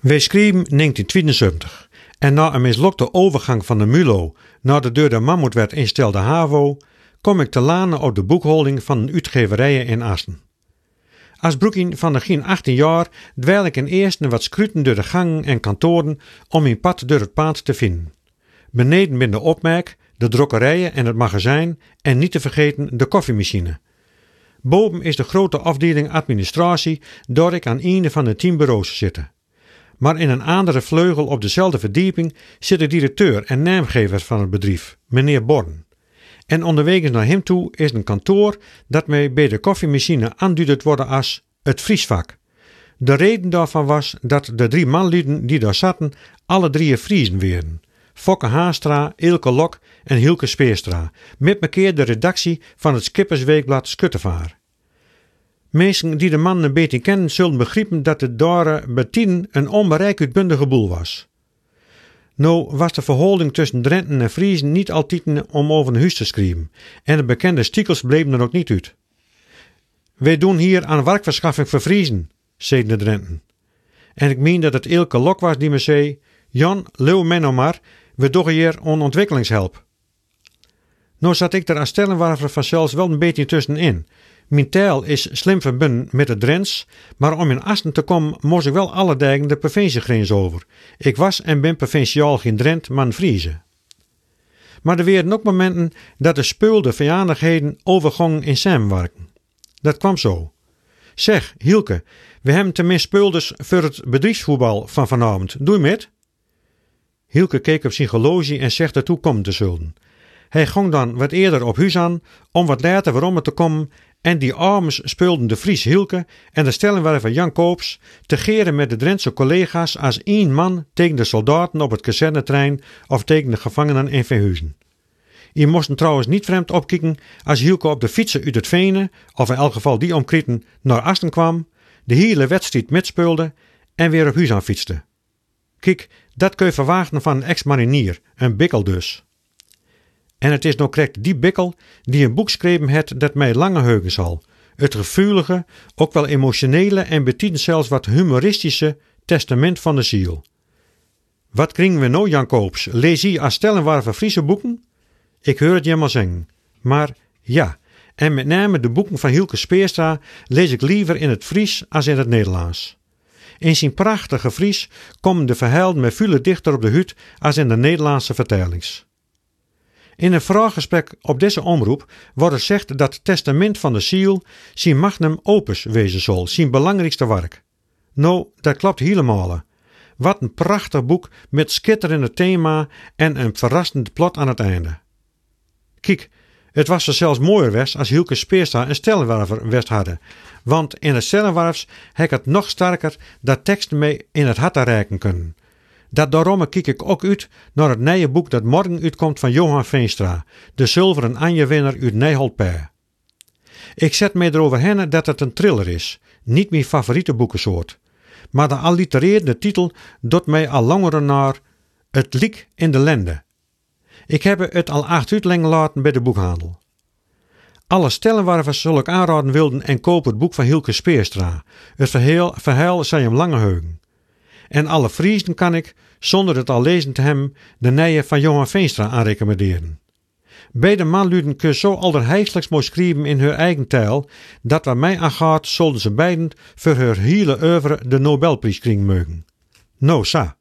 Wij schreven 1972 en na een mislukte overgang van de MULO naar de door de Mammoet instelde HAVO kom ik te lanen op de boekhouding van een uitgeverijen in Assen. Als broekien van de geen 18 jaar dweil ik in eerst wat scruten door de gangen en kantoren om mijn pad door het pad te vinden. Beneden ben de opmerk, de drukkerijen en het magazijn en niet te vergeten de koffiemachine. Boven is de grote afdeling administratie, door ik aan een van de tien bureaus zitten. Maar in een andere vleugel op dezelfde verdieping zit de directeur en naamgever van het bedrijf, meneer Born. En onderweg naar hem toe is een kantoor dat mij bij de koffiemachine aanduidt worden als het vriesvak. De reden daarvan was dat de drie manlieden die daar zaten alle drie Friesen werden. Fokke Haastra, Ilke Lok en Hilke Speerstra, met mekeer de redactie van het Skippersweekblad Skuttevaar. Mensen die de man een beetje kennen zullen begrijpen dat het daar Bettien een onbereik uitbundige boel was. Nou was de verhouding tussen Drenten en Friesen niet altijd om over een huis te schrijven en de bekende stiekels bleven er ook niet uit. Wij doen hier aan werkverschaffing voor Friesen, zeiden de Drenten. En ik meen dat het Ilke Lok was die me zei, Jan, leeuw mij nou maar, we doen hier on ontwikkelingshelp. Nou zat ik er als stellenwarver vanzelfs wel een beetje tussenin. Mijn taal is slim verbonden met de Drents, maar om in Asten te komen moest ik wel alle dagen de provinciegrens over. Ik was en ben provinciaal geen Drent, maar een Friese. Maar er werden ook momenten dat de speelde vijandigheden overgingen in samenwerken. Dat kwam zo. Zeg, Hielke, we hebben tenminste speelders voor het bedrijfsvoetbal van vanavond. Doe met? Hielke keek op zijn horloge en zegt ertoe komen te zullen. Hij ging dan wat eerder op huis aan, om wat later waarom te komen, en die armes speelden de Fries Hielke en de stellenwerver Jan Koops te geren met de Drentse collega's als één man tegen de soldaten op het kazernetrein of tegen de gevangenen in Verhuizen. Je moesten trouwens niet vreemd opkijken als Hielke op de fietsen uit het Venen, of in elk geval die omkrieten, naar Asten kwam, de hele wedstrijd mitspeelde en weer op huis aan fietste. Kijk, dat kun je verwachten van een ex-marinier, een bikkel dus. En het is nou correct die bikkel die een boek schreven het dat mij lange heugen zal. Het gevoelige, ook wel emotionele en betitelt zelfs wat humoristische testament van de ziel. Wat kringen we nou, Jan Koops? Lees je als stellenwarve Friese boeken? Ik hoor het je maar zeggen. Maar ja, en met name de boeken van Hielke Speerstra lees ik liever in het Fries als in het Nederlands. In zijn prachtige Fries komen de verhalen met veel dichter op de hut als in de Nederlandse vertalings. In een vraaggesprek op deze omroep wordt gezegd dat het testament van de ziel zijn magnum opus wezen zal, zijn belangrijkste werk. Nou, dat klopt helemaal. Wat een prachtig boek met schitterende thema en een verrassend plot aan het einde. Kijk, het was er zelfs mooier west als Hielke Speerstra een stellenwerver west hadden. Want in het stellenwarfs heb het nog sterker dat teksten mee in het hart reiken kunnen. Dat daarom kijk ik ook uit naar het nieuwe boek dat morgen uitkomt van Johan Veenstra, de zilveren Anje-winnaar uit Nijholt Ik zet mij erover heen dat het een thriller is, niet mijn favoriete boekensoort. Maar de allitereerde titel doet mij al langer naar Het liek in de lende. Ik heb het al acht uitlengen laten bij de boekhandel. Alle stellenwarvers zal ik aanraden wilden en koop het boek van Hilke Speerstra. Het verhaal, verhaal zijn hem lange heugen. En alle Friesen kan ik, zonder het al lezen te hebben, de nijen van Johan Veenstra aanrecommenderen. Beide manluden kun zo allerheiselijks mooi schrijven in hun eigen taal, dat wat mij aangaat, zullen ze beiden voor hun hele oeuvre de Nobelprijs kringen mogen. No, sa.